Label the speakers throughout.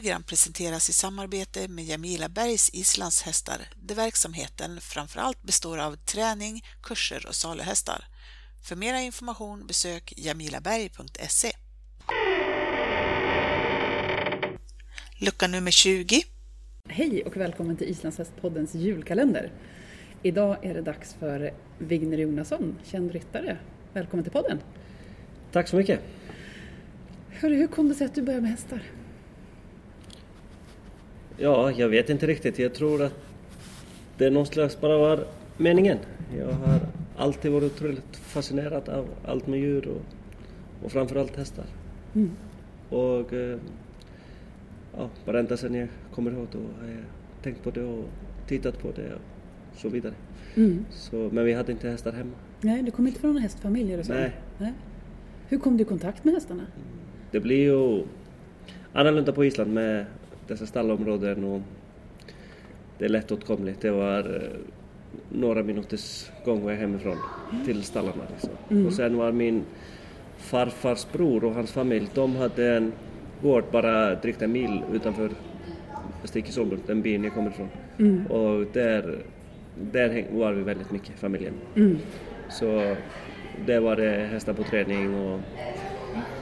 Speaker 1: program presenteras i samarbete med Jamila Bergs islandshästar där verksamheten framförallt består av träning, kurser och saluhästar. För mer information besök jamilaberg.se. Lucka nummer 20.
Speaker 2: Hej och välkommen till Islandshästpoddens julkalender. Idag är det dags för Vigner Jonasson, känd ryttare. Välkommen till podden.
Speaker 3: Tack så mycket.
Speaker 2: Hörru, hur kom det sig att du började med hästar?
Speaker 3: Ja, jag vet inte riktigt. Jag tror att det någon slags bara var meningen. Jag har alltid varit otroligt fascinerad av allt med djur och, och framförallt hästar.
Speaker 2: Mm.
Speaker 3: Och eh, ja, bara ända sedan jag kommer ihåg då har jag tänkt på det och tittat på det och så vidare.
Speaker 2: Mm.
Speaker 3: Så, men vi hade inte hästar hemma.
Speaker 2: Nej, du kom inte från en hästfamilj eller så?
Speaker 3: Nej.
Speaker 2: Nej. Hur kom du i kontakt med hästarna?
Speaker 3: Det blir ju annorlunda på Island med dessa stallområden och det är lättåtkomligt. Det var eh, några minuters gångväg hemifrån till stallarna. Liksom.
Speaker 2: Mm.
Speaker 3: Och sen var min farfars bror och hans familj, de hade en gård bara drygt en mil utanför Stickisholmen, den byn jag kommer ifrån.
Speaker 2: Mm.
Speaker 3: Och där, där var vi väldigt mycket, familjen.
Speaker 2: Mm.
Speaker 3: Så där var det hästar på träning och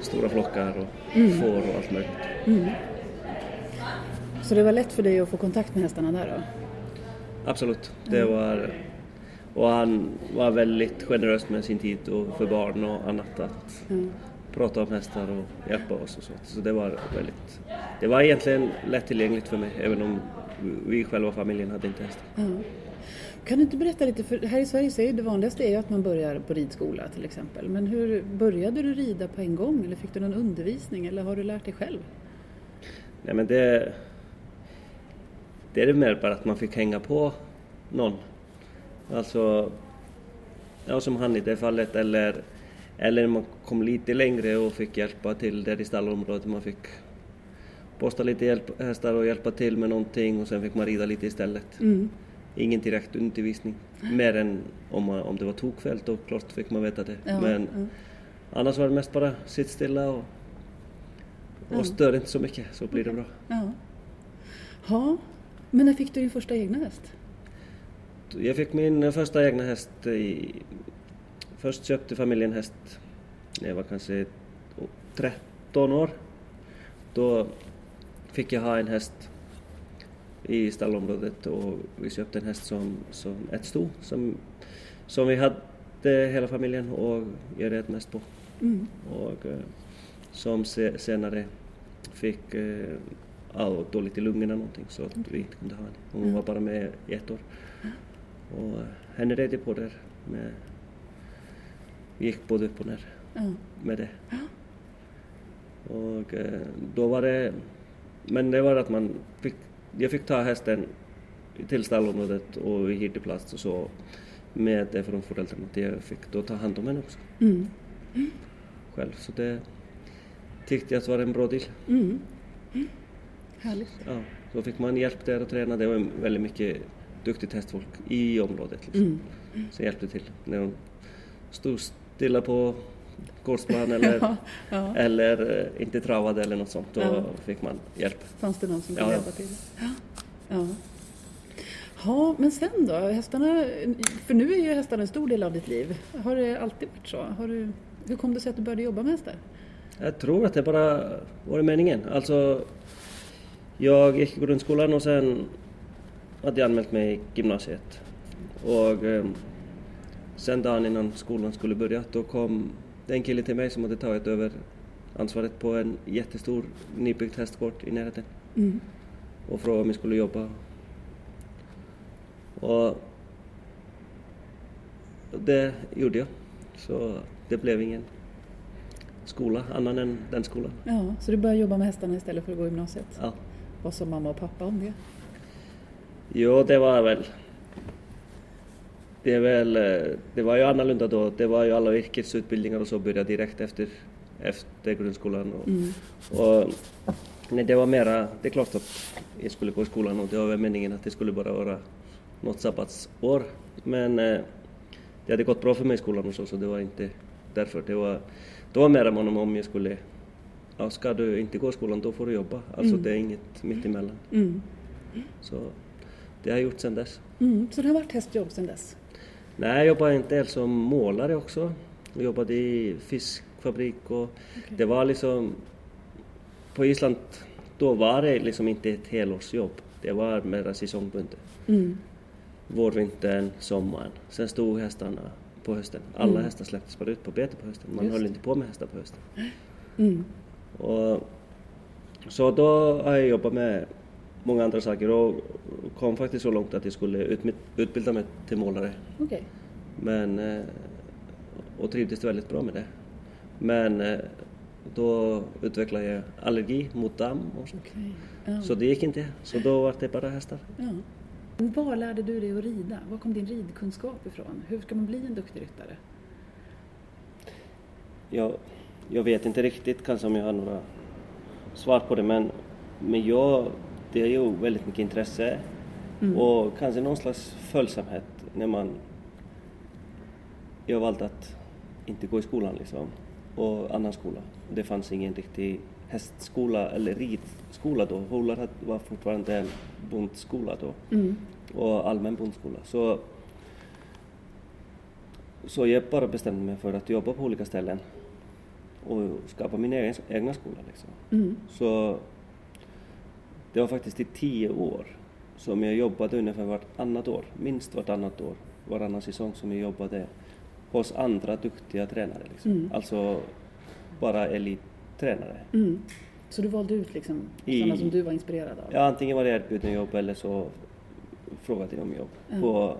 Speaker 3: stora flockar och
Speaker 2: Mm.
Speaker 3: får och allt möjligt.
Speaker 2: Mm. Så det var lätt för dig att få kontakt med hästarna där då?
Speaker 3: Absolut. Det var, och han var väldigt generös med sin tid och för barn och annat att
Speaker 2: Mm.
Speaker 3: prata om hästar och hjälpa oss och så. Så det var väldigt, det var egentligen lättillgängligt för mig även om vi själva familjen hade inte hästar.
Speaker 2: Ja. Kan du inte berätta lite, för här i Sverige så är det vanligaste är att man börjar på ridskola till exempel. Men hur började du rida på en gång eller fick du någon undervisning eller har du lärt dig själv?
Speaker 3: Nej men det, det är det mer bara att man fick hänga på någon. Alltså, ja, som han i det fallet eller, eller man kom lite längre och fick hjälpa till där i stallområdet. Man fick posta lite hjälp, hästar och hjälpa till med någonting och sen fick man rida lite istället.
Speaker 2: Mm.
Speaker 3: Ingen direkt undervisning. Mer än om, man, om det var tokfält och klart fick man veta det.
Speaker 2: Ja,
Speaker 3: Men
Speaker 2: ja.
Speaker 3: annars var det mest bara sitt stilla och,
Speaker 2: Ja.
Speaker 3: och stör inte så mycket så blir det bra.
Speaker 2: Ja. Men när fick du din första egna häst?
Speaker 3: Jag fick min första egna häst i... Först köpte familjen häst när jag var kanske 13 år. Då fick jag ha en häst i stallområdet och vi köpte en häst som, som ett sto som, som vi hade hela familjen och jag red mest på.
Speaker 2: Mm.
Speaker 3: Och eh, som se, senare fick ja, dåligt i lungorna någonting så att vi inte kunde ha henne. Hon
Speaker 2: Mm.
Speaker 3: var bara med i ett år. Och eh, henne red jag på där med... Vi gick både upp och ner
Speaker 2: Ja.
Speaker 3: med det. Och eh, då var det... Men det var att man fick... Jag fick ta hästen till stallområdet och vi hyrde plats och så med det från föräldrarna. att Jag fick då ta hand om henne också
Speaker 2: Mm.
Speaker 3: själv. Så det tyckte jag att var en bra deal.
Speaker 2: Mm. Mm. Härligt.
Speaker 3: Ja, då fick man hjälp där och träna. Det var väldigt mycket duktigt hästfolk i området liksom,
Speaker 2: Mm.
Speaker 3: som hjälpte till. När de stod stilla på gårdsplan eller,
Speaker 2: Ja, ja.
Speaker 3: eller eh, inte travade eller något sånt, då
Speaker 2: Ja.
Speaker 3: fick man hjälp.
Speaker 2: Fanns det någon som kunde hjälpa till? Ja. ja. Ja, men sen då? Hästarna, för nu är ju hästarna en stor del av ditt liv. Har det alltid varit så? Har du, hur kom det sig att du började jobba med hästar?
Speaker 3: Jag tror att det bara var meningen. Alltså, jag gick i grundskolan och sen hade jag anmält mig i gymnasiet. Och eh, sen dagen innan skolan skulle börja, då kom det en kille till mig som hade tagit över ansvaret på en jättestor nybyggd hästgård i närheten
Speaker 2: Mm.
Speaker 3: och frågade om jag skulle jobba. Och det gjorde jag. Så det blev ingen skola annan än den skolan.
Speaker 2: Ja, så du började jobba med hästarna istället för att gå gymnasiet?
Speaker 3: Ja.
Speaker 2: Vad sa mamma och pappa om det?
Speaker 3: Jo, det var väl... Det är väl... eh, Det var ju annorlunda då. Det var ju alla yrkesutbildningar och så började direkt efter, efter grundskolan. Och,
Speaker 2: Mm.
Speaker 3: och nej, det var mera... Det är klart att jag skulle gå i skolan och det var väl meningen att det skulle bara vara något sabbatsår. Men eh, det hade gått bra för mig i skolan och så, så det var inte därför. Det var, det var mera om om jag skulle ja, ska du inte gå i skolan då får du jobba. Alltså
Speaker 2: Mm.
Speaker 3: det är inget mittemellan.
Speaker 2: Mm.
Speaker 3: Så det har jag gjort sedan dess.
Speaker 2: Mm. Så det har varit hästjobb sedan dess?
Speaker 3: Nej, jag jobbade en del som målare också. Jag jobbade i fiskfabrik och det var liksom... På Island, då var det liksom inte ett helårsjobb. Det var mera säsongbundet.
Speaker 2: Mm.
Speaker 3: Vårvintern, sommaren. Sen stod hästarna på hösten. Alla
Speaker 2: Mm.
Speaker 3: hästar släpptes bara ut på bete på hösten. Man
Speaker 2: Just
Speaker 3: höll inte på med hästar på hösten.
Speaker 2: Mm.
Speaker 3: Och, så då har jag jobbat med många andra saker och kom faktiskt så långt att jag skulle utbilda mig till målare.
Speaker 2: Okej.
Speaker 3: Men, eh, och trivdes väldigt bra med det. Men eh, då utvecklade jag allergi mot damm och så.
Speaker 2: Okej. Ja.
Speaker 3: Så det gick inte. Så då var det bara hästar.
Speaker 2: Ja. Var lärde du dig att rida? Var kom din ridkunskap ifrån? Hur ska man bli en duktig ryttare?
Speaker 3: Jag, jag vet inte riktigt kanske om jag har några svar på det men, men jag, det är ju väldigt mycket intresse
Speaker 2: Mm.
Speaker 3: och kanske någon slags följsamhet när man... Jag valde att inte gå i skolan liksom och annan skola. Det fanns ingen riktig hästskola eller ridskola då. Hålar var fortfarande en bondskola då
Speaker 2: Mm.
Speaker 3: och allmän bondskola. Så, så jag bara bestämde mig för att jobba på olika ställen och skapa min egen, egna skola. Liksom.
Speaker 2: Mm.
Speaker 3: Så det var faktiskt i tio år som jag jobbade ungefär vartannat år, minst vartannat år, varannan säsong som jag jobbade hos andra duktiga tränare. Liksom.
Speaker 2: Mm.
Speaker 3: Alltså bara elittränare.
Speaker 2: Mm. Så du valde ut liksom
Speaker 3: I-
Speaker 2: sådana som du var inspirerad av?
Speaker 3: Ja, antingen var det erbjuden jobb eller så frågade de om jobb på,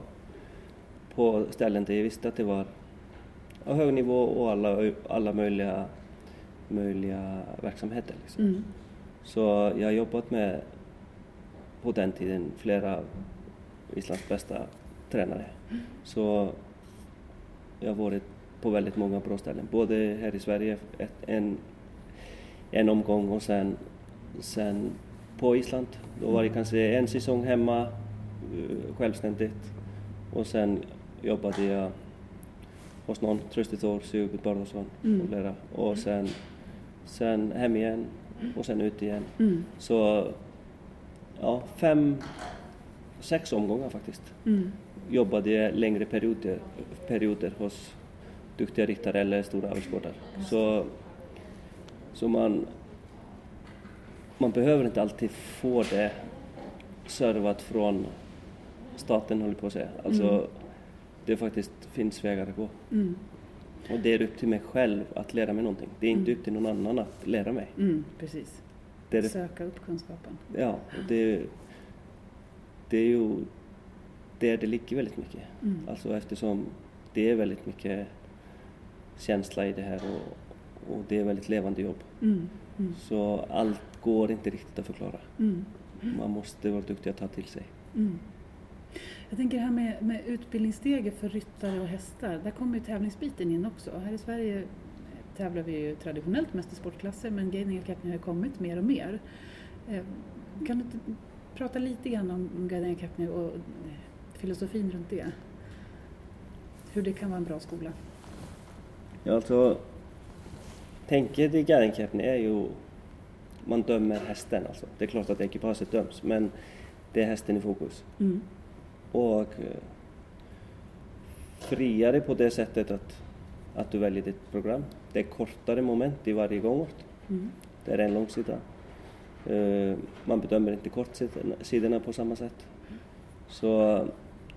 Speaker 3: på ställen där jag visste att det var hög nivå och alla, alla möjliga, möjliga verksamheter. Liksom.
Speaker 2: Mm.
Speaker 3: Så jag har jobbat med, på den tiden, flera av Islands bästa tränare. Så jag har varit på väldigt många bra ställen, både här i Sverige ett, en, en omgång och sen, sen på Island. Då var det kanske en säsong hemma eh, självständigt och sen jobbade jag hos någon, Trösti Thor, Sigurd Barðarsson
Speaker 2: Mm.
Speaker 3: och flera. Och sen, sen hem igen och sen ut igen.
Speaker 2: Mm.
Speaker 3: Så ja, fem, sex omgångar faktiskt.
Speaker 2: Mm.
Speaker 3: Jobbade jag längre perioder, perioder hos duktiga ryttare eller stora överskådare. Så, så man, man behöver inte alltid få det servat från staten, håller på att säga. Alltså,
Speaker 2: Mm.
Speaker 3: Det faktiskt finns vägar att gå.
Speaker 2: Mm.
Speaker 3: Och det är upp till mig själv att lära mig någonting. Det är inte upp till någon annan att lära mig.
Speaker 2: Mm. Precis.
Speaker 3: Det det
Speaker 2: Söka upp kunskapen.
Speaker 3: Ja, och det, det är ju där det ligger väldigt mycket.
Speaker 2: Mm.
Speaker 3: Alltså eftersom det är väldigt mycket känsla i det här och, och det är väldigt levande jobb.
Speaker 2: Mm. Mm.
Speaker 3: Så allt går inte riktigt att förklara.
Speaker 2: Mm.
Speaker 3: Man måste vara duktig att ta till sig.
Speaker 2: Jag tänker här med, med utbildningsstege för ryttare och hästar, där kommer ju tävlingsbiten in också. Här i Sverige tävlar vi ju traditionellt mest i sportklasser men Guiding Academy har kommit mer och mer. Eh, Kan du inte prata lite grann om Guiding Academy och eh, filosofin runt det? Hur det kan vara en bra skola?
Speaker 3: Ja, alltså, tänket i Gärdingkeppni är ju man dömer hästen alltså. Det är klart att ekipaget döms men det är hästen i fokus.
Speaker 2: Mm.
Speaker 3: Och eh, friare på det sättet att, att du väljer ditt program. Det är kortare moment i varje gångort.
Speaker 2: Mm.
Speaker 3: Det är en långsida. Eh, Man bedömer inte kortsidorna på samma sätt. Så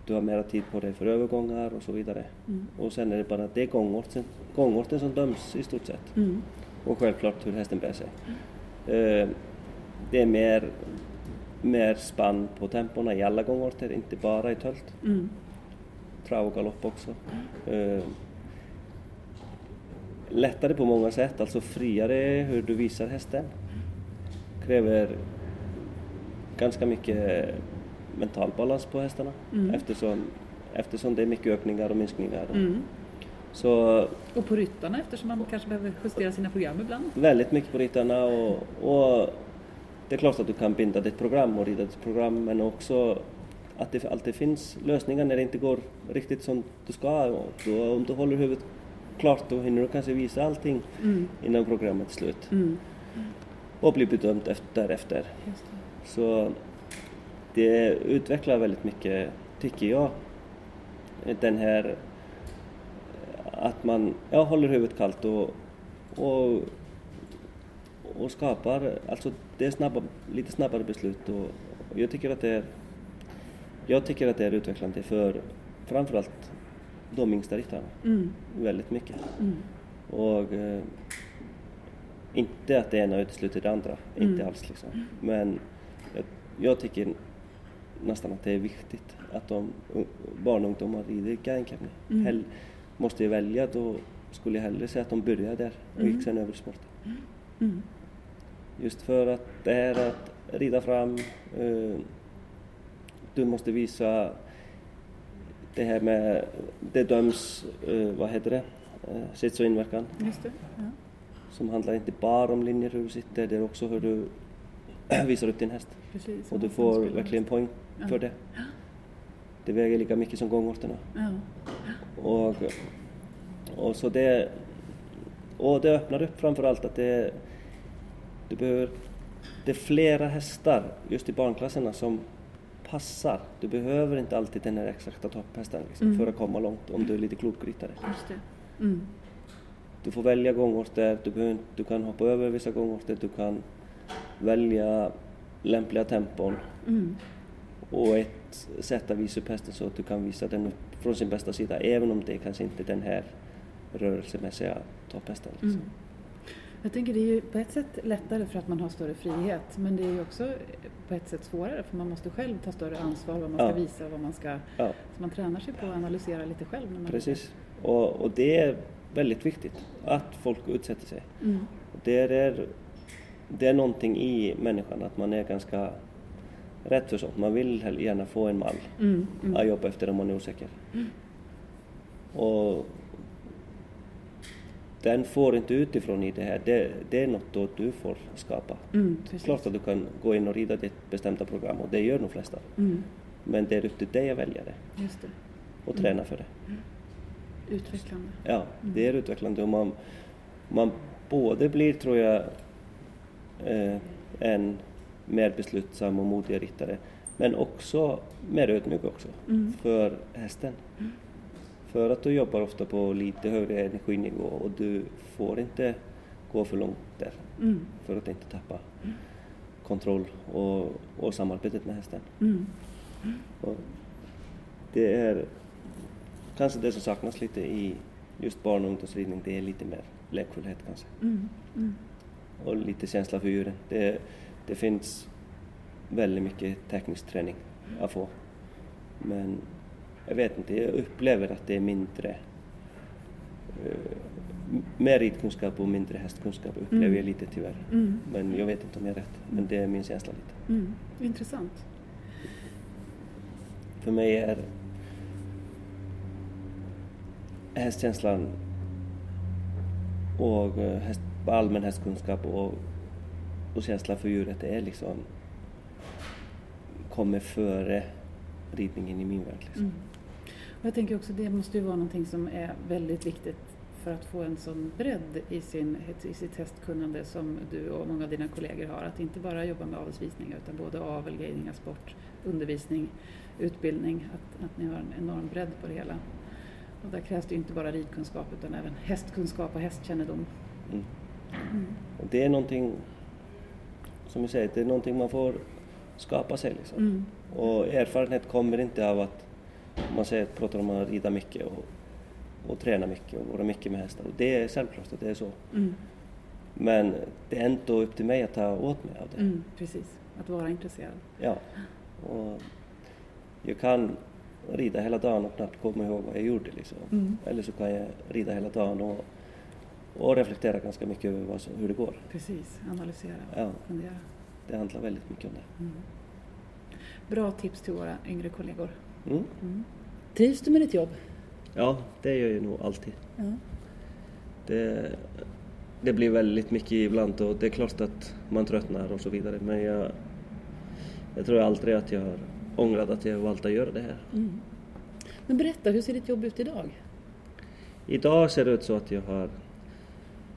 Speaker 3: du har mera tid på dig för övergångar och så vidare.
Speaker 2: Mm.
Speaker 3: Och sen är det bara det gångorten, gångorten som döms i stort sett.
Speaker 2: Mm.
Speaker 3: Och självklart hur hästen bär sig. Eh, Det är mer, mer spann på tempona i alla gångorter, inte bara i tölt.
Speaker 2: Mm.
Speaker 3: Trav och galopp också. Eh, Lättare på många sätt, alltså friare hur du visar hästen. Kräver ganska mycket mental balans på hästarna
Speaker 2: Mm.
Speaker 3: eftersom, eftersom det är mycket ökningar och minskningar.
Speaker 2: Mm.
Speaker 3: Så
Speaker 2: Och på ryttarna eftersom man kanske behöver justera sina program ibland.
Speaker 3: väldigt mycket på ryttarna och, och det är klart att du kan binda ditt program och rida ditt program men också att det alltid finns lösningar när det inte går riktigt som du ska. Och då, om du håller huvudet klart då hinner du kanske visa allting
Speaker 2: Mm.
Speaker 3: innan programmet är slut.
Speaker 2: Mm.
Speaker 3: och bli bedömd efter, därefter.
Speaker 2: Det.
Speaker 3: Så det utvecklar väldigt mycket, tycker jag, den här att man ja, håller huvudet kallt och, och, och skapar, alltså det är snabba, lite snabbare beslut och, och jag tycker att det är jag tycker att det är utvecklande för framförallt de yngsta ryttarna.
Speaker 2: Mm.
Speaker 3: Väldigt mycket.
Speaker 2: Mm.
Speaker 3: Och eh, inte att det ena utesluter det andra, inte
Speaker 2: Mm.
Speaker 3: alls liksom. Men jag, jag tycker nästan att det är viktigt att de barn och ungdomar rider guidecamping.
Speaker 2: Mm.
Speaker 3: Hell, måste jag välja då skulle jag hellre säga att de börjar där och gick
Speaker 2: Mm.
Speaker 3: sen över sporten.
Speaker 2: Mm.
Speaker 3: Just för att det här att rida fram, eh, du måste visa det här med, det döms, eh, vad heter det, eh, sits och inverkan.
Speaker 2: Just det. Ja.
Speaker 3: Som handlar inte bara om linjer hur du sitter, det är också hur du visar upp din häst.
Speaker 2: Precis.
Speaker 3: Och du får verkligen poäng
Speaker 2: Ja.
Speaker 3: för det. Det väger lika mycket som gångorterna.
Speaker 2: Ja.
Speaker 3: Och, och så det, och det öppnar upp framför allt att det, du behöver, det är flera hästar just i barnklasserna som passar. Du behöver inte alltid den här exakta topphästen liksom,
Speaker 2: Mm.
Speaker 3: för att komma långt om du är lite klok ryttare.
Speaker 2: Just det. Mm.
Speaker 3: Du får välja gångorter, du, behöver, du kan hoppa över vissa gångorter, du kan välja lämpliga tempon
Speaker 2: Mm.
Speaker 3: och ett sätt att visa upp hästen så att du kan visa den upp från sin bästa sida även om det kanske inte är den här rörelsemässiga topphästen. Liksom.
Speaker 2: Mm. Jag tänker det är ju på ett sätt lättare för att man har större frihet men det är ju också på ett sätt svårare för man måste själv ta större ansvar vad man ska
Speaker 3: Ja.
Speaker 2: visa vad man ska...
Speaker 3: Ja,
Speaker 2: Så man tränar sig på att analysera lite själv. När man
Speaker 3: precis. Och, och det är väldigt viktigt att folk utsätter sig.
Speaker 2: Mm.
Speaker 3: Det är, det är någonting i människan att man är ganska rädd för sånt. Man vill gärna få en mall
Speaker 2: Mm.
Speaker 3: att
Speaker 2: Mm.
Speaker 3: jobba efter om man är osäker. Och den får inte utifrån i det här. Det, det är något då du får skapa.
Speaker 2: Mm.
Speaker 3: Klart att du kan gå in och rida ditt bestämda program och det gör de flesta.
Speaker 2: Mm.
Speaker 3: Men det är upp till dig att välja det
Speaker 2: Just det.
Speaker 3: och
Speaker 2: Mm.
Speaker 3: träna för det.
Speaker 2: Utvecklande.
Speaker 3: Ja, det är utvecklande och man, man både blir, tror jag, eh, en mer beslutsam och modig ryttare men också mer ödmjuk också
Speaker 2: Mm.
Speaker 3: för hästen. För att du jobbar ofta på lite högre energinivå och du får inte gå för långt där
Speaker 2: Mm.
Speaker 3: för att inte tappa kontroll och, och samarbetet med hästen.
Speaker 2: Mm.
Speaker 3: Det är kanske det som saknas lite i just barn och ungdomsridning, det är lite mer lekfullhet kanske.
Speaker 2: Mm. Mm.
Speaker 3: Och lite känsla för djuren. Det, det finns väldigt mycket teknisk träning att få. Men jag vet inte, jag upplever att det är mindre eh, mer ridkunskap och mindre hästkunskap upplever
Speaker 2: Mm.
Speaker 3: jag lite tyvärr.
Speaker 2: Mm.
Speaker 3: Men jag vet inte om jag är rätt. Men det är min känsla lite.
Speaker 2: Mm. Intressant.
Speaker 3: För mig är hästkänslan och eh, häst, allmän hästkunskap och, och känsla för djuret, är liksom kommer före ridningen i min värld. Liksom.
Speaker 2: Jag tänker också det måste ju vara någonting som är väldigt viktigt för att få en sån bredd i, sin, i sitt hästkunnande som du och många av dina kollegor har. Att inte bara jobba med avelsvisningar utan både avel, guidning, sport, undervisning, utbildning. Att, att ni har en enorm bredd på det hela. Och där krävs det inte bara ridkunskap utan även hästkunskap och hästkännedom.
Speaker 3: Mm.
Speaker 2: Mm.
Speaker 3: Det är någonting, som jag säger, det är någonting man får skapa sig. Liksom.
Speaker 2: Mm.
Speaker 3: Och erfarenhet kommer inte av att man säger, pratar om att rida mycket och, och träna mycket och vara mycket med hästar. Och det är självklart att det är så.
Speaker 2: Mm.
Speaker 3: Men det är ändå upp till mig att ta åt mig av det.
Speaker 2: Mm. Precis, att vara intresserad.
Speaker 3: Ja. Och jag kan rida hela dagen och knappt komma ihåg vad jag gjorde. Liksom.
Speaker 2: Mm.
Speaker 3: Eller så kan jag rida hela dagen och, och reflektera ganska mycket över vad hur det går.
Speaker 2: Precis, analysera och
Speaker 3: Ja.
Speaker 2: fundera.
Speaker 3: Det handlar väldigt mycket om det.
Speaker 2: Mm. Bra tips till våra yngre kollegor.
Speaker 3: Mm.
Speaker 2: Mm. Trivs du med ditt jobb?
Speaker 3: Ja, det gör jag nog alltid.
Speaker 2: Ja.
Speaker 3: Det, det blir väldigt mycket ibland och det är klart att man tröttnar och så vidare men jag, jag tror aldrig att jag har ångrat att jag valt att göra det här.
Speaker 2: Mm. Men berätta, hur ser ditt jobb ut idag?
Speaker 3: Idag ser det ut så att jag har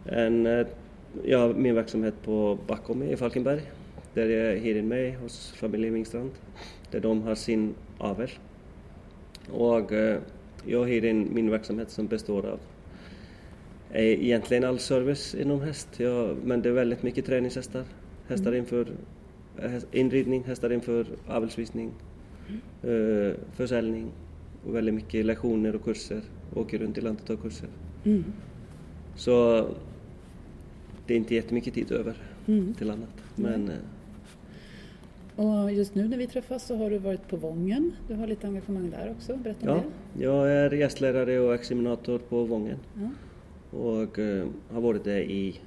Speaker 3: en eh, jag har min verksamhet på Backholme i Falkenberg där jag hyr in mig hos familjen Wingstrand där de har sin avel. Och eh, jag hyr in min verksamhet som består av eh, egentligen all service inom häst, ja, men det är väldigt mycket träningshästar. Hästar mm. inför eh, inridning, hästar inför avelsvisning, mm. försäljning och väldigt mycket lektioner och kurser. Åker runt i landet och kurser. Mm. Så det är inte jättemycket tid över mm. till annat. Men,
Speaker 2: och just nu när vi träffas så har du varit på Vången. Du har lite engagemang där också. Berätta om
Speaker 3: ja, det. Jag är gästlärare och examinator på Vången. Ja. Och uh, har varit där i,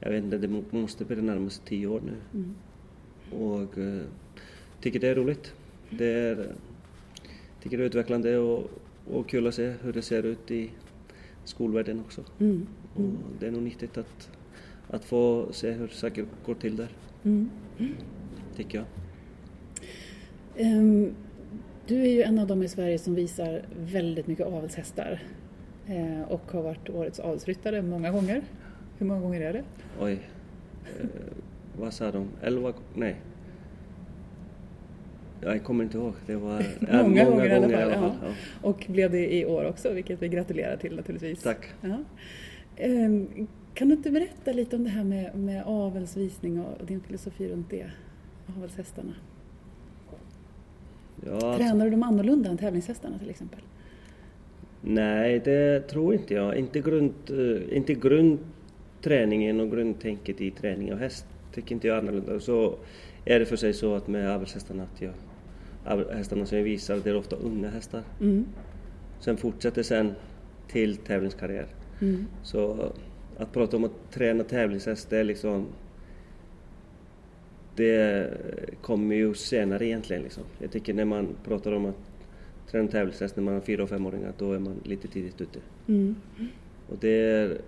Speaker 3: jag vet inte, det måste bli de närmaste tio år nu. Mm. Och uh, tycker det är roligt. Det är, tycker det är utvecklande och, och kul att se hur det ser ut i skolvärlden också. Mm. Mm. Och det är nog nyttigt att, att få se hur saker går till där. Mm. Tycker jag.
Speaker 2: Um, du är ju en av de i Sverige som visar väldigt mycket avelshästar uh, och har varit årets avelsryttare många gånger. Hur många gånger är det?
Speaker 3: Oj, uh, vad sa de? Elva? Nej. Jag kommer inte ihåg. Det var
Speaker 2: många, många gånger, gånger, i alla fall. Ja. Ja. Och blev det i år också, vilket vi gratulerar till naturligtvis.
Speaker 3: Tack. Ja.
Speaker 2: Um, kan du inte berätta lite om det här med, med avelsvisning och din filosofi runt det? Avelshästarna. Ja, alltså- Tränar du dem annorlunda än tävlingshästarna till exempel?
Speaker 3: Nej, det tror inte jag. Inte, grund, eh, inte grundträningen och grundtänket i träning av häst tycker inte jag annorlunda. Så är det för sig så att med avelshästarna att jag, hästarna som jag visar, det är ofta unga hästar. Mm. Sen fortsätter sen till tävlingskarriär. Mm. Så att prata om att träna tävlingshäst, det är liksom... Det kommer ju senare egentligen liksom. Jag tycker när man pratar om att träna tävlingshäst när man är fyra och femåringar, då är man lite tidigt ute. Mm. Och det är...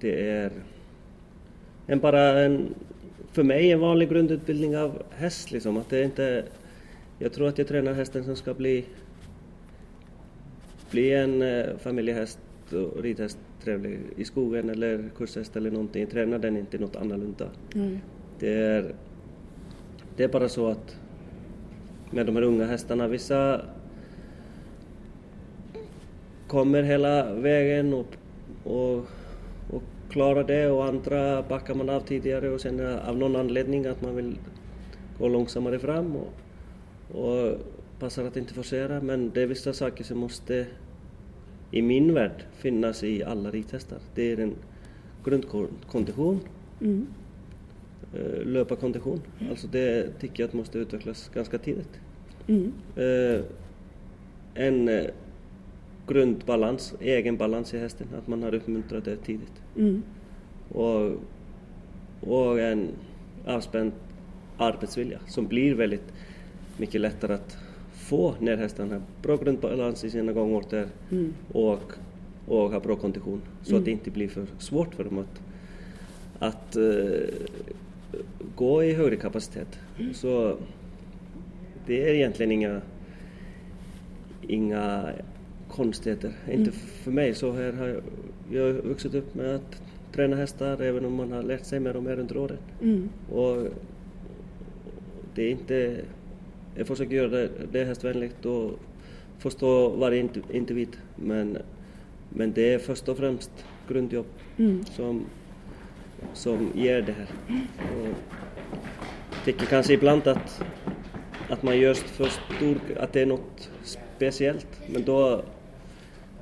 Speaker 3: Det är en bara en, för mig en vanlig grundutbildning av häst liksom. Att det inte... Jag tror att jag tränar hästen som ska bli bli en eh, familjehäst och ridhäst trevlig i skogen eller kurshäst eller någonting. Tränar den inte något annorlunda. Mm. Det, är, det är bara så att med de här unga hästarna, vissa kommer hela vägen och, och, och klarar det och andra backar man av tidigare och sen av någon anledning att man vill gå långsammare fram och, och passar att inte forcera men det är vissa saker som måste i min värld finnas i alla ridhästar. Det är en grundkondition, mm. Eh, löparkondition. Alltså det tycker jag att måste utvecklas ganska tidigt. Mm. Eh, en eh, grundbalans, egen balans i hästen, att man har uppmuntrat det tidigt. Mm. Och, och en avspänd arbetsvilja som blir väldigt mycket lättare att få ner hästarna, bra grundbalans i sina gångorter mm. och, och ha bra kondition så mm. att det inte blir för svårt för dem att, att uh, gå i högre kapacitet. Mm. Så det är egentligen inga, inga konstigheter, inte mm. för mig. Så här har jag, jag har vuxit upp med att träna hästar även om man har lärt sig mer och mer under åren. Mm. Och det är inte jag försöker göra det, det hästvänligt och förstå varje individ. Men, men det är först och främst grundjobb mm. som, som ger det här. Och jag tycker kanske ibland att, att man gör för stor, att det är något speciellt. Men då,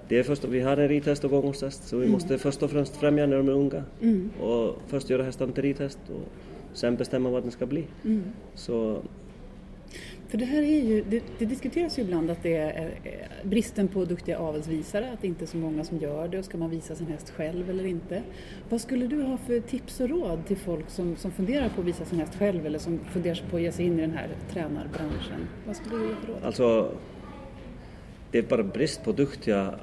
Speaker 3: det är först vi har en ridhäst och gånghäst så vi mm. måste först och främst främja när de är unga. Mm. Och först göra hästarna till ridhäst och sen bestämma vad den ska bli. Mm. Så
Speaker 2: för det här är ju, det, det, diskuteras ju ibland att det är bristen på duktiga avelsvisare, att det inte är så många som gör det och ska man visa sin häst själv eller inte. Vad skulle du ha för tips och råd till folk som, som funderar på att visa sin häst själv eller som funderar på att ge sig in i den här tränarbranschen? Vad skulle du ge för råd?
Speaker 3: Alltså, det är bara brist på duktiga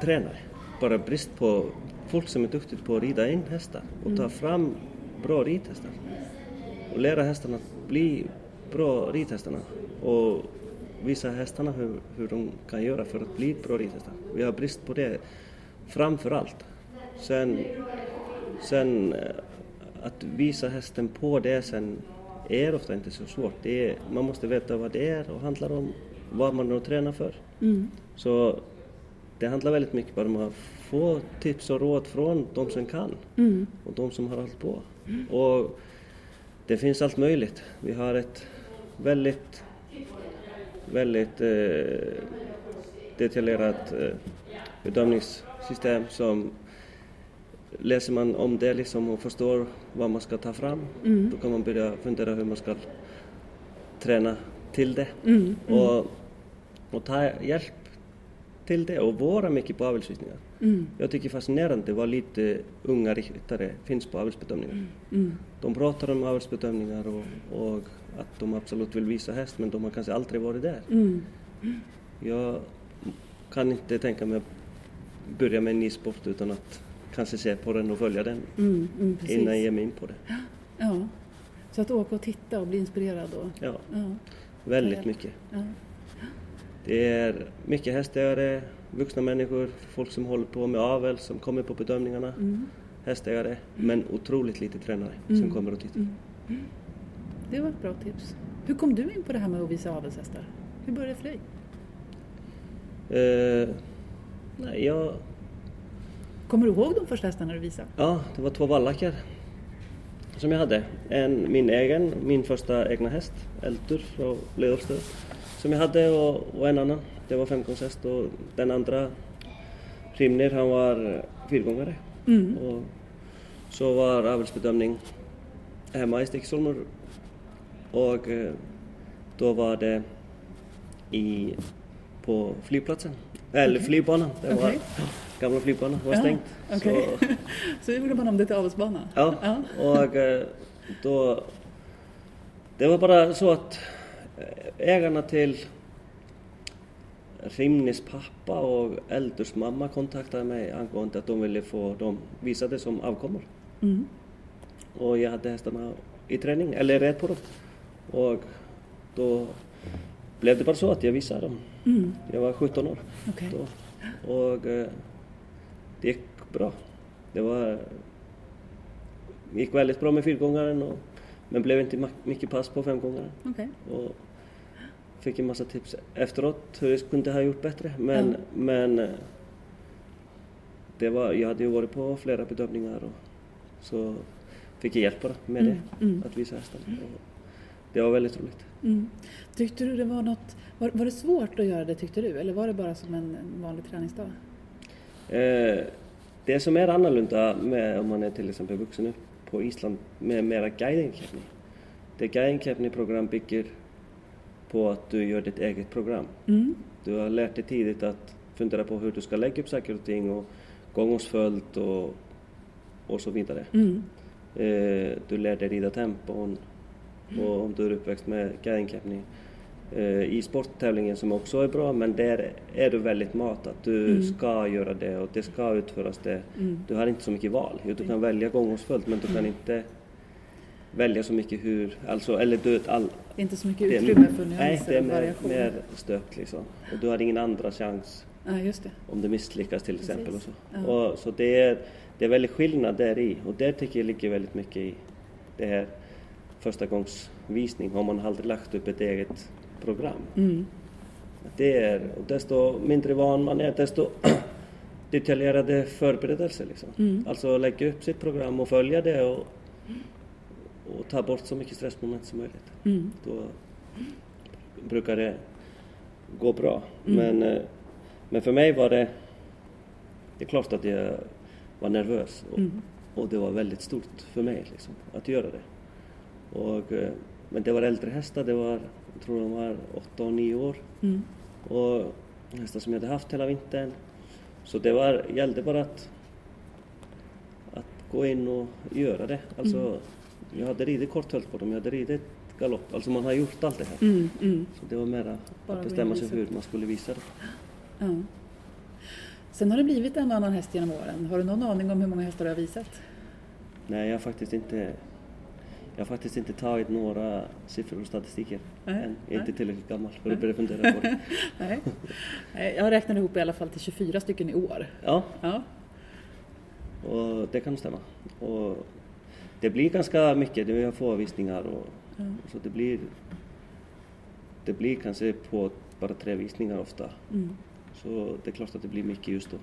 Speaker 3: tränare. Bara brist på folk som är duktiga på att rida in hästar och ta mm. fram bra ridhästar. Och lära hästarna att bli bra ridhästarna och visa hästarna hur, hur de kan göra för att bli bra ridhästar. Vi har brist på det framför allt. Sen sen eh, att visa hästen på det sen är ofta inte så svårt. Det är, man måste veta vad det är och handlar om, vad man tränar för.
Speaker 2: Mm.
Speaker 3: Så det handlar väldigt mycket bara om att få tips och råd från de som kan
Speaker 2: Mm.
Speaker 3: och de som har hållit på. Och det finns allt möjligt. Vi har ett väldigt, väldigt eh, detaljerat eh, bedömningssystem som läser man om det liksom och förstår vad man ska ta fram,
Speaker 2: Mm.
Speaker 3: då kan man börja fundera hur man ska träna till det.
Speaker 2: Mm.
Speaker 3: Och, och ta hjälp till det och vara mycket på avelsvisningar.
Speaker 2: Mm.
Speaker 3: Jag tycker fascinerande vad lite unga ryttare finns på avelsbedömningar.
Speaker 2: Mm.
Speaker 3: De pratar om avelsbedömningar och, och att de absolut vill visa häst men de har kanske aldrig varit där.
Speaker 2: Mm.
Speaker 3: Jag kan inte tänka mig att börja med en ny sport utan att kanske se på den och följa den
Speaker 2: Mm. Mm.
Speaker 3: Innan jag ger mig in på det.
Speaker 2: Ja. Så att åka och titta och bli inspirerad och...
Speaker 3: Ja,
Speaker 2: Ja.
Speaker 3: väldigt mycket.
Speaker 2: Ja.
Speaker 3: Det är mycket hästägare, vuxna människor, folk som håller på med avel som kommer på bedömningarna.
Speaker 2: Mm.
Speaker 3: Hästägare, men otroligt lite tränare som
Speaker 2: Mm.
Speaker 3: kommer och tittar.
Speaker 2: Det var ett bra tips. Hur kom du in på det här med att visa avelshästar? Hur började det för dig?
Speaker 3: Eh, nej, jag,
Speaker 2: Kommer du ihåg de första hästarna du visade?
Speaker 3: ja, det var två vallackar som jag hade. En, min egen, min första egna häst, Eltur från Leolstö, som jag hade och, och en annan. Det var femgångshäst och den andra, Rimnir, han var fyrgångare.
Speaker 2: Mm.
Speaker 3: Och så var avelsbedömning hemma i Sticksholmer och eh, då var det i, på flygplatsen, eller
Speaker 2: Okej.
Speaker 3: flygbanan. Det var,
Speaker 2: Okej.
Speaker 3: Gamla flygbanan var
Speaker 2: Ja,
Speaker 3: stängt.
Speaker 2: okej.
Speaker 3: Så,
Speaker 2: Så gjorde man om det till avelsbana?
Speaker 3: ja,
Speaker 2: Ja.
Speaker 3: och eh, då... Det var bara så att eh, ägarna till Rimnis pappa och Eldurs mamma kontaktade mig angående att de ville få dem visade som avkommor.
Speaker 2: Mm.
Speaker 3: Och jag hade hästarna i träning, eller red på dem. Och då blev det bara så att jag visade dem.
Speaker 2: Mm.
Speaker 3: Jag var 17 år
Speaker 2: Okej.
Speaker 3: då. Och eh, det gick bra. Det var, gick väldigt bra med fyrgångaren och, men blev inte mycket pass på femgångaren.
Speaker 2: Okej.
Speaker 3: Och fick en massa tips efteråt hur jag kunde ha gjort bättre. Men,
Speaker 2: Ja.
Speaker 3: men eh, det var, jag hade ju varit på flera bedömningar och så fick jag hjälp bara med
Speaker 2: Mm,
Speaker 3: det,
Speaker 2: mm.
Speaker 3: att visa hästarna. Och Det var väldigt roligt.
Speaker 2: Mm. Tyckte du det var något... Var, var det svårt att göra det tyckte du? Eller var det bara som en, en vanlig träningsdag?
Speaker 3: Eh, det som är annorlunda med om man är till exempel vuxen nu på Island med mera guidingtävling. Det guidingtävling-program bygger på att du gör ditt eget program.
Speaker 2: Mm.
Speaker 3: Du har lärt dig tidigt att fundera på hur du ska lägga upp saker och ting och gångårsföljd och, och så vidare.
Speaker 2: Mm.
Speaker 3: Eh, du lär dig rida tempon och om du är uppväxt med guidingtävling. Eh, I sporttävlingen som också är bra men där är du väldigt matad. Du
Speaker 2: Mm.
Speaker 3: ska göra det och det ska utföras det.
Speaker 2: Mm.
Speaker 3: Du har inte så mycket val. Du kan välja gångårsföljd men du kan inte välja så mycket hur, alltså, eller du vet, all,
Speaker 2: Det är inte så mycket
Speaker 3: det
Speaker 2: utrymme för
Speaker 3: Nej,
Speaker 2: nyanser
Speaker 3: det är mer, mer stöpt liksom. Och du har ingen andra chans
Speaker 2: Nej, just det.
Speaker 3: om det misslyckas till
Speaker 2: Precis.
Speaker 3: exempel. Och så,
Speaker 2: Ja.
Speaker 3: och, så det, är, det är väldigt skillnad där i och där tycker jag ligger väldigt mycket i det här första gångs visning har man aldrig lagt upp ett eget program.
Speaker 2: Mm.
Speaker 3: Det är, och desto mindre van man är desto detaljerade förberedelser liksom.
Speaker 2: Mm.
Speaker 3: Alltså lägga upp sitt program och följa det och, och ta bort så mycket stressmoment som möjligt.
Speaker 2: Mm.
Speaker 3: Då brukar det gå bra.
Speaker 2: Mm.
Speaker 3: Men, eh, men för mig var det, det är klart att jag var nervös och,
Speaker 2: Mm.
Speaker 3: och det var väldigt stort för mig liksom, att göra det. Och, eh, men det var äldre hästar, det var, jag tror de var 8 och 9 år
Speaker 2: Mm.
Speaker 3: och hästar som jag hade haft hela vintern. Så det var, gällde bara att, att gå in och göra det. Alltså,
Speaker 2: Mm.
Speaker 3: Jag hade ridit korthölt på dem, jag hade ridit galopp. Alltså man har gjort allt det här.
Speaker 2: Mm. Mm.
Speaker 3: Så det var mera
Speaker 2: Bara
Speaker 3: att bestämma sig hur man skulle visa det.
Speaker 2: Ja. Sen har det blivit en annan häst genom åren. Har du någon aning om hur många hästar du har visat?
Speaker 3: Nej, jag har faktiskt inte, jag har faktiskt inte tagit några siffror och statistiker
Speaker 2: Nej,
Speaker 3: än. Jag är inte
Speaker 2: nej.
Speaker 3: tillräckligt gammal för att börja fundera på det.
Speaker 2: Nej. Jag räknar ihop i alla fall till 24 stycken i år.
Speaker 3: Ja,
Speaker 2: Ja.
Speaker 3: Och det kan stämma. Och det blir ganska mycket, vi har få visningar och
Speaker 2: Ja.
Speaker 3: så det blir det blir kanske på bara tre visningar ofta.
Speaker 2: Mm.
Speaker 3: Så det är klart att det blir mycket just då.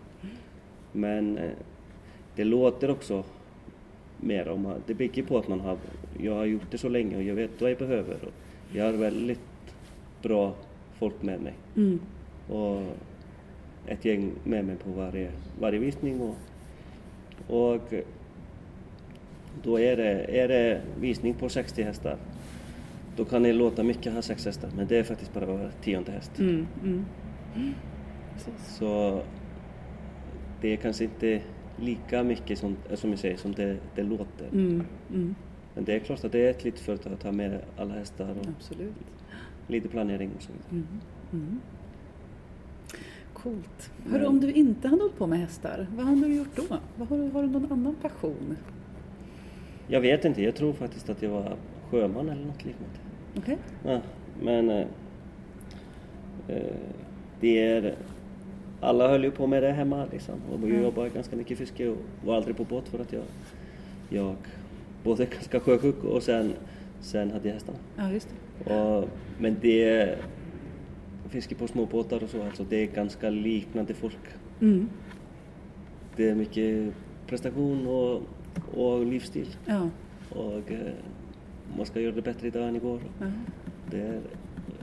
Speaker 3: Men eh, det låter också mer om att det bygger på att man har, jag har gjort det så länge och jag vet vad jag behöver. Och jag har väldigt bra folk med mig
Speaker 2: Mm.
Speaker 3: och ett gäng med mig på varje, varje visning. Och, och då är det, är det visning på 60 hästar. Då kan det låta mycket ha sex hästar men det är faktiskt bara var tionde häst.
Speaker 2: Mm. Mm.
Speaker 3: Så det är kanske inte lika mycket som, som jag säger som det, det låter.
Speaker 2: Mm. Mm.
Speaker 3: Men det är klart att det är ett litet företag att ta med alla hästar och
Speaker 2: Absolut.
Speaker 3: lite planering och så vidare.
Speaker 2: Mm. Mm. Coolt. Hörru, om du inte hade hållit på med hästar, vad hade du gjort då? Vad har, du, har du någon annan passion?
Speaker 3: Jag vet inte, jag tror faktiskt att jag var sjöman eller något liknande.
Speaker 2: Okej?
Speaker 3: Ja, men eh, eh, det är, alla höll ju på med det hemma liksom och jag
Speaker 2: Mm.
Speaker 3: jobbade ganska mycket fiske och var aldrig på båt för att jag, jag både är ganska sjösjuk och sen, sen hade jag hästarna.
Speaker 2: Ja, just det.
Speaker 3: Och, men det fiske på småbåtar och så, alltså det är ganska liknande folk.
Speaker 2: Mm.
Speaker 3: Det är mycket prestation och, och livsstil
Speaker 2: Ja.
Speaker 3: och eh, man ska göra det bättre idag än igår.
Speaker 2: ja.
Speaker 3: Det är,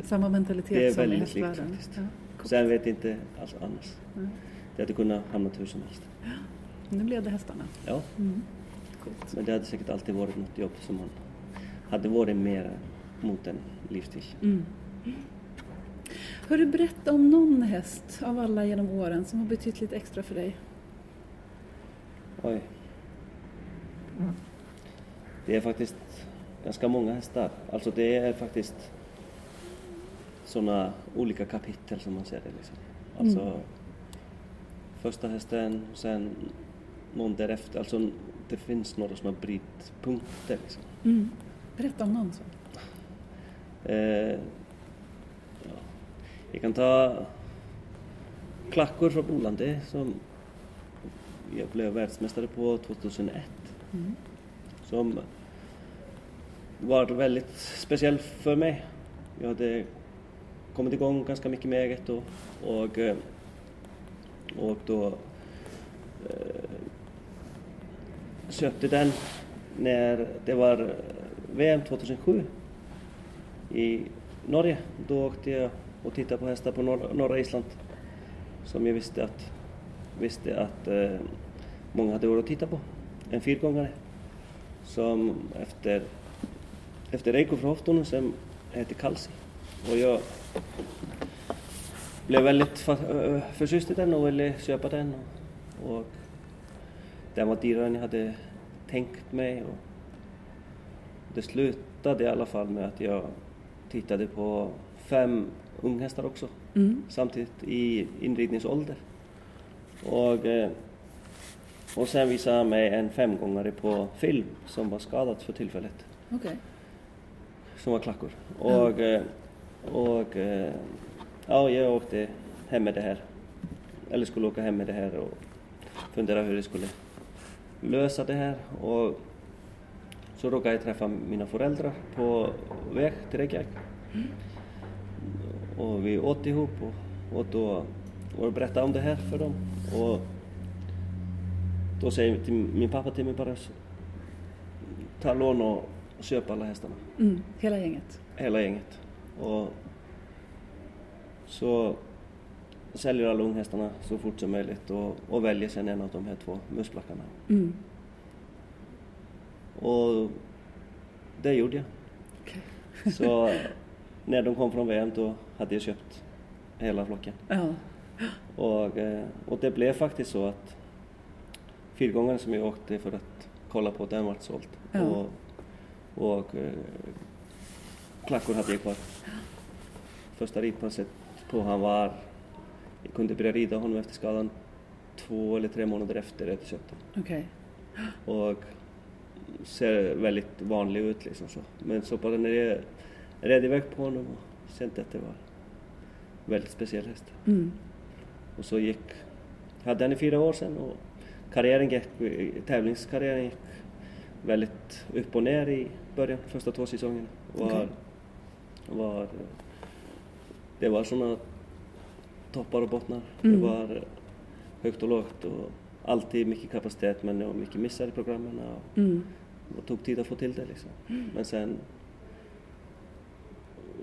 Speaker 2: Samma mentalitet
Speaker 3: Det är
Speaker 2: som i
Speaker 3: väldigt likt
Speaker 2: hästvärlden.
Speaker 3: faktiskt.
Speaker 2: Ja.
Speaker 3: Sen vet jag inte alls annars.
Speaker 2: Ja.
Speaker 3: Det hade kunnat hamna hur som helst.
Speaker 2: Nu blev det hästarna.
Speaker 3: Ja,
Speaker 2: Mm.
Speaker 3: Men det hade säkert alltid varit något jobb som man hade varit mer mot en livsstil.
Speaker 2: Mm. Hör du berätta om någon häst av alla genom åren som har betytt lite extra för dig?
Speaker 3: Oj. Det är faktiskt ganska många hästar. Alltså det är faktiskt sådana olika kapitel som man ser det. Liksom. Alltså
Speaker 2: Mm.
Speaker 3: första hästen, sen någon därefter. Alltså det finns några har brytpunkter. Liksom.
Speaker 2: Mm. Berätta om någon sån.
Speaker 3: Eh, ja. Jag kan ta Klackor från Bolande som jag blev världsmästare på 2001.
Speaker 2: Mm.
Speaker 3: Som var väldigt speciell för mig. Jag hade kommit igång ganska mycket med eget och, eh, och då köpte den när det var VM 2007 i Norge. Då åkte jag och tittade på hästar på norra, norra Island som jag visste att, visste att eh, många hade varit och tittat på. En fyrgångare som efter, efter Reiko från Hofton som heter Kalsi. Och jag blev väldigt förtjust i den och ville köpa den. Och, och den var dyrare än jag hade tänkt mig. Och det slutade i alla fall med att jag tittade på fem unghästar också
Speaker 2: Mm.
Speaker 3: samtidigt i inridningsålder. Och, eh, och sen visade han mig en femgångare på film som var skadad för tillfället,
Speaker 2: Okej.
Speaker 3: som var klackor. Och, eh, och eh, ja, jag åkte hem med det här, eller skulle åka hem med det här och fundera hur jag skulle lösa det här. Och så råkade jag träffa mina föräldrar på väg till Reykjavik. Och vi åt ihop och, och då och berättade om det här för dem. Och då säger till, min pappa till mig bara "S- ta lån och köp alla hästarna.
Speaker 2: Mm. Hela gänget.
Speaker 3: Hela gänget. Och så säljer alla unghästarna så fort som möjligt och, och väljer sen en av de här två musplackarna.
Speaker 2: Mm.
Speaker 3: Och det gjorde jag.
Speaker 2: Okej.
Speaker 3: Så när de kom från VM då hade jag köpt hela flocken.
Speaker 2: Ja.
Speaker 3: Och, eh, och det blev faktiskt så att fyrgångaren som jag åkte för att kolla på, den vart såld.
Speaker 2: Ja.
Speaker 3: Och, och eh, klackor hade jag kvar. Första ridpasset på han var, jag kunde börja rida honom efter skadan två eller tre månader efter att jag köpte
Speaker 2: Okej.
Speaker 3: och ser väldigt vanlig ut liksom så. Men så bara när jag red iväg på honom och kände att det var väldigt speciell häst.
Speaker 2: Mm.
Speaker 3: Och så gick, hade han i fyra år sedan och karriären gick, tävlingskarriären gick väldigt upp och ner i början, första två säsongerna. Var,
Speaker 2: Okej.
Speaker 3: Var, det var sådana toppar och bottnar.
Speaker 2: Mm.
Speaker 3: Det var högt och lågt och alltid mycket kapacitet men var mycket missar i programmen och
Speaker 2: Mm.
Speaker 3: det tog tid att få till det liksom. Men sen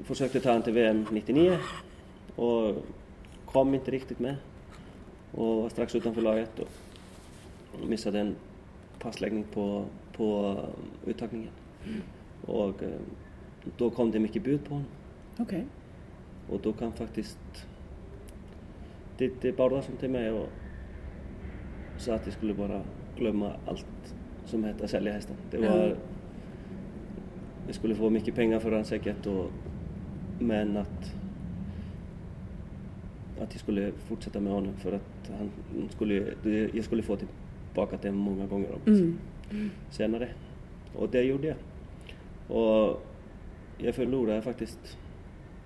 Speaker 3: försökte ta han till VM 99 och kom inte riktigt med och var strax utanför laget och missade en passläggning på, på uttagningen. Och eh, då kom det mycket bud på honom
Speaker 2: Okej.
Speaker 3: och då kom faktiskt Titti Bárðarsson till mig och sa att jag skulle bara glömma allt som heter sälja hästen. Det var,
Speaker 2: Ja.
Speaker 3: Jag skulle få mycket pengar för den säkert och, men att att jag skulle fortsätta med honom för att han skulle, jag skulle få tillbaka det många gånger om
Speaker 2: Mm.
Speaker 3: senare. Och det gjorde jag. Och jag förlorade faktiskt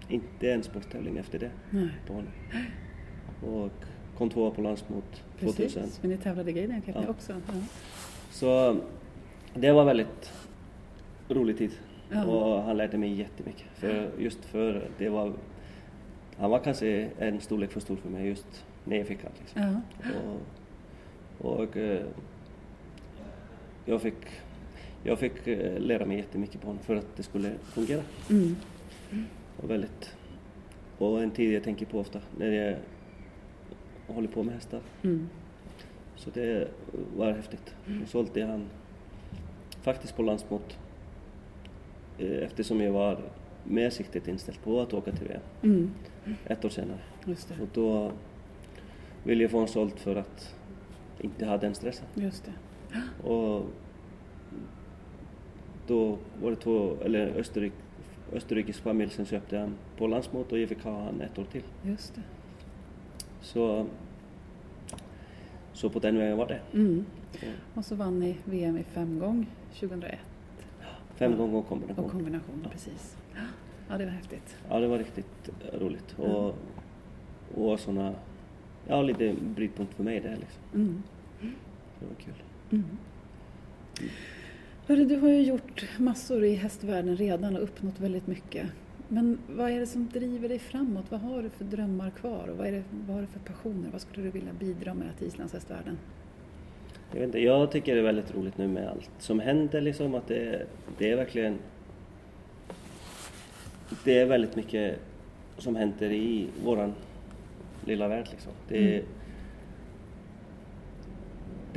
Speaker 3: inte en sporttävling efter det
Speaker 2: Nej.
Speaker 3: på honom. Och kom tvåa på landsmot 2000.
Speaker 2: Precis, men ni tävlade i Gaiden
Speaker 3: Ja.
Speaker 2: också. Ja.
Speaker 3: Så det var väldigt rolig tid.
Speaker 2: Ja.
Speaker 3: Och han lärde mig jättemycket. För just för det var... Han var kanske en storlek för stor för mig just när jag fick han. Liksom.
Speaker 2: Ja.
Speaker 3: Och, och eh, jag fick, jag fick eh, lära mig jättemycket på honom för att det skulle fungera.
Speaker 2: Mm.
Speaker 3: Och, väldigt, och en tid jag tänker på ofta när jag håller på med hästar.
Speaker 2: Mm.
Speaker 3: Så det var häftigt. Då sålde jag han faktiskt på landsmot eh, eftersom jag var med siktet inställt på att åka till VM
Speaker 2: Mm.
Speaker 3: ett år senare. Och då ville jag få honom sålt för att inte ha den stressen.
Speaker 2: Just det.
Speaker 3: Och då var det två, eller Österrik, Österrikes familj som köpte han på landsmot och jag fick ha han ett år till.
Speaker 2: Just det.
Speaker 3: Så, så på den vägen var det.
Speaker 2: Mm.
Speaker 3: Och
Speaker 2: Och så vann ni VM i fem gång 2001.
Speaker 3: Fem gånger kombination.
Speaker 2: Och kombination, precis. Ja, det var häftigt.
Speaker 3: Ja, det var riktigt roligt. Och, och såna, ja lite brytpunkt för mig det liksom.
Speaker 2: Mm.
Speaker 3: Det var kul.
Speaker 2: Mm. Hörru, du har ju gjort massor i hästvärlden redan och uppnått väldigt mycket. Men vad är det som driver dig framåt? Vad har du för drömmar kvar? Och vad, är det, vad har du för passioner? Vad skulle du vilja bidra med till islandshästvärlden?
Speaker 3: Jag, vet inte, jag tycker det är väldigt roligt nu med allt som händer liksom. Att det, det är verkligen... Det är väldigt mycket som händer i våran lilla värld liksom. Det,
Speaker 2: Mm.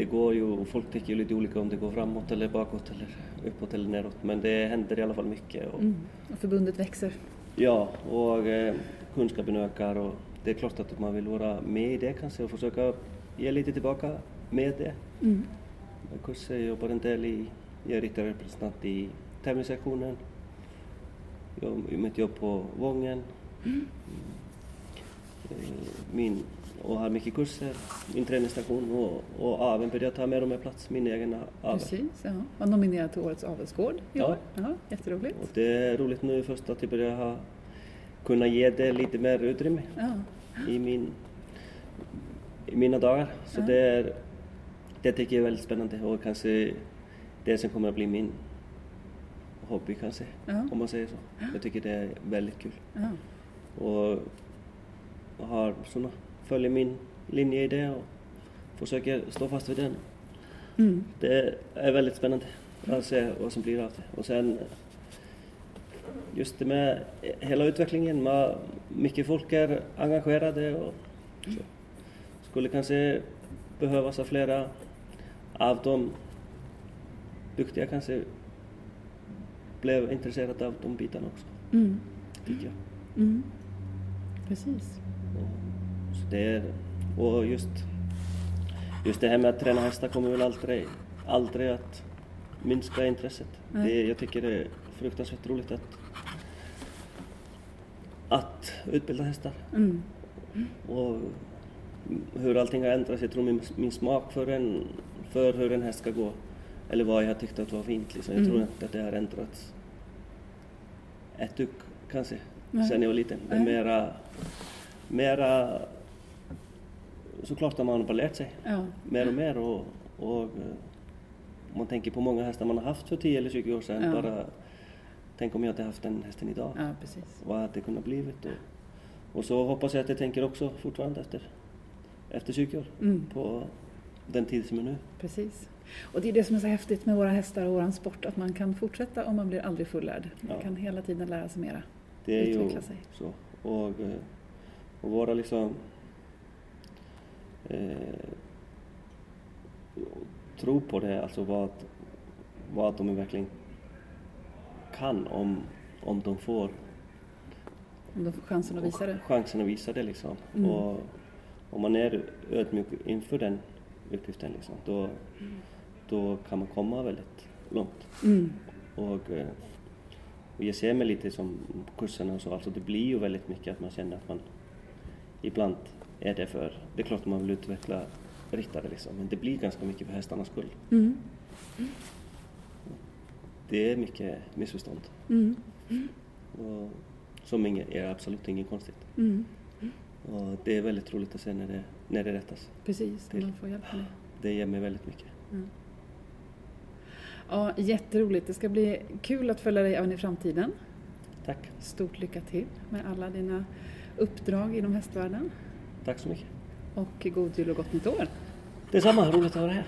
Speaker 3: Det går ju, folk tycker ju lite olika om det går framåt eller bakåt eller uppåt eller neråt. Men det händer i alla fall mycket. Och,
Speaker 2: Mm. Och förbundet växer.
Speaker 3: Ja, och eh, kunskapen ökar och det är klart att man vill vara med i det kanske och försöka ge lite tillbaka med det.
Speaker 2: Mm.
Speaker 3: Kurser jobbar en del i, jag är ryttarrepresentant i tävlingssektionen. Jag mitt jobb på Vången. Mm. Eh, Min, och har mycket kurser, min träningsstation och, och aveln börjar ta mer och mer plats, min egen avel.
Speaker 2: Precis, ja. Var nominerad till Årets avelsgård i
Speaker 3: Ja.
Speaker 2: år. Ja, jätteroligt.
Speaker 3: Och det är roligt nu först att jag börjar ha, kunna ge det lite mer utrymme.
Speaker 2: Ja.
Speaker 3: i, min, i mina dagar. Så
Speaker 2: Ja.
Speaker 3: det, är, det tycker jag är väldigt spännande och kanske det som kommer att bli min hobby kanske,
Speaker 2: Ja.
Speaker 3: om man säger så. Jag tycker det är väldigt kul. Och har såna, följer min linje i det och försöker stå fast vid den.
Speaker 2: Mm.
Speaker 3: Det är väldigt spännande att se vad som blir av det. Och sen just det med hela utvecklingen, med mycket folk är engagerade och så. skulle kanske behövas av flera av de duktiga kanske blev intresserade av de bitarna också,
Speaker 2: Mm.
Speaker 3: tycker jag.
Speaker 2: Mm. Precis.
Speaker 3: Det är, och just, just det här med att träna hästar kommer väl aldrig, aldrig att minska intresset. Det, jag tycker det är fruktansvärt roligt att, att utbilda hästar.
Speaker 2: Mm.
Speaker 3: Och hur allting har ändrats. Jag tror min, min smak för, en, för hur en häst ska gå, eller vad jag har tyckt att var fint, liksom. jag
Speaker 2: Mm.
Speaker 3: tror inte att det har ändrats ett dugg kanske,
Speaker 2: Nej.
Speaker 3: sen jag var liten. Det är mera, mera såklart har man bara lärt sig
Speaker 2: Ja.
Speaker 3: mer och mer och, och eh, om man tänker på många hästar man har haft för 10 eller 20 år sedan.
Speaker 2: Ja.
Speaker 3: Bara, tänk om jag hade haft den hästen idag.
Speaker 2: ja, precis.
Speaker 3: Vad hade det kunnat blivit? Och, och så hoppas jag att jag tänker också fortfarande efter, efter 20 år
Speaker 2: Mm.
Speaker 3: på den tid som är nu.
Speaker 2: Precis. Och det är det som är så häftigt med våra hästar och våran sport, att man kan fortsätta och man blir aldrig fullärd. Man
Speaker 3: Ja.
Speaker 2: kan hela tiden lära sig mera.
Speaker 3: Det är ju
Speaker 2: Utveckla sig.
Speaker 3: så. Och, eh, och vara liksom eh, tro på det, alltså vad, vad de verkligen kan om, om de får
Speaker 2: Om de får chansen att visa det.
Speaker 3: chansen att visa det liksom.
Speaker 2: Mm.
Speaker 3: Och om man är ödmjuk inför den uppgiften liksom, då, då kan man komma väldigt långt.
Speaker 2: Mm.
Speaker 3: Och, eh, och jag ser mig lite som kurserna och så, alltså det blir ju väldigt mycket att man känner att man ibland är det för, det är klart att man vill utveckla ryttare liksom, men det blir ganska mycket för hästarnas skull.
Speaker 2: Mm.
Speaker 3: Det är mycket missförstånd.
Speaker 2: Mm.
Speaker 3: Och som ingen, är absolut inget konstigt.
Speaker 2: Mm.
Speaker 3: Och det är väldigt roligt att se när det, när det rättas.
Speaker 2: Precis,
Speaker 3: Till.
Speaker 2: man får hjälp med det.
Speaker 3: Det ger mig väldigt mycket.
Speaker 2: Ja, jätteroligt. Det ska bli kul att följa dig även i framtiden.
Speaker 3: Tack.
Speaker 2: Stort lycka till med alla dina uppdrag inom hästvärlden.
Speaker 3: Tack så mycket.
Speaker 2: Och god jul och gott nytt år!
Speaker 3: Detsamma, roligt att vara här.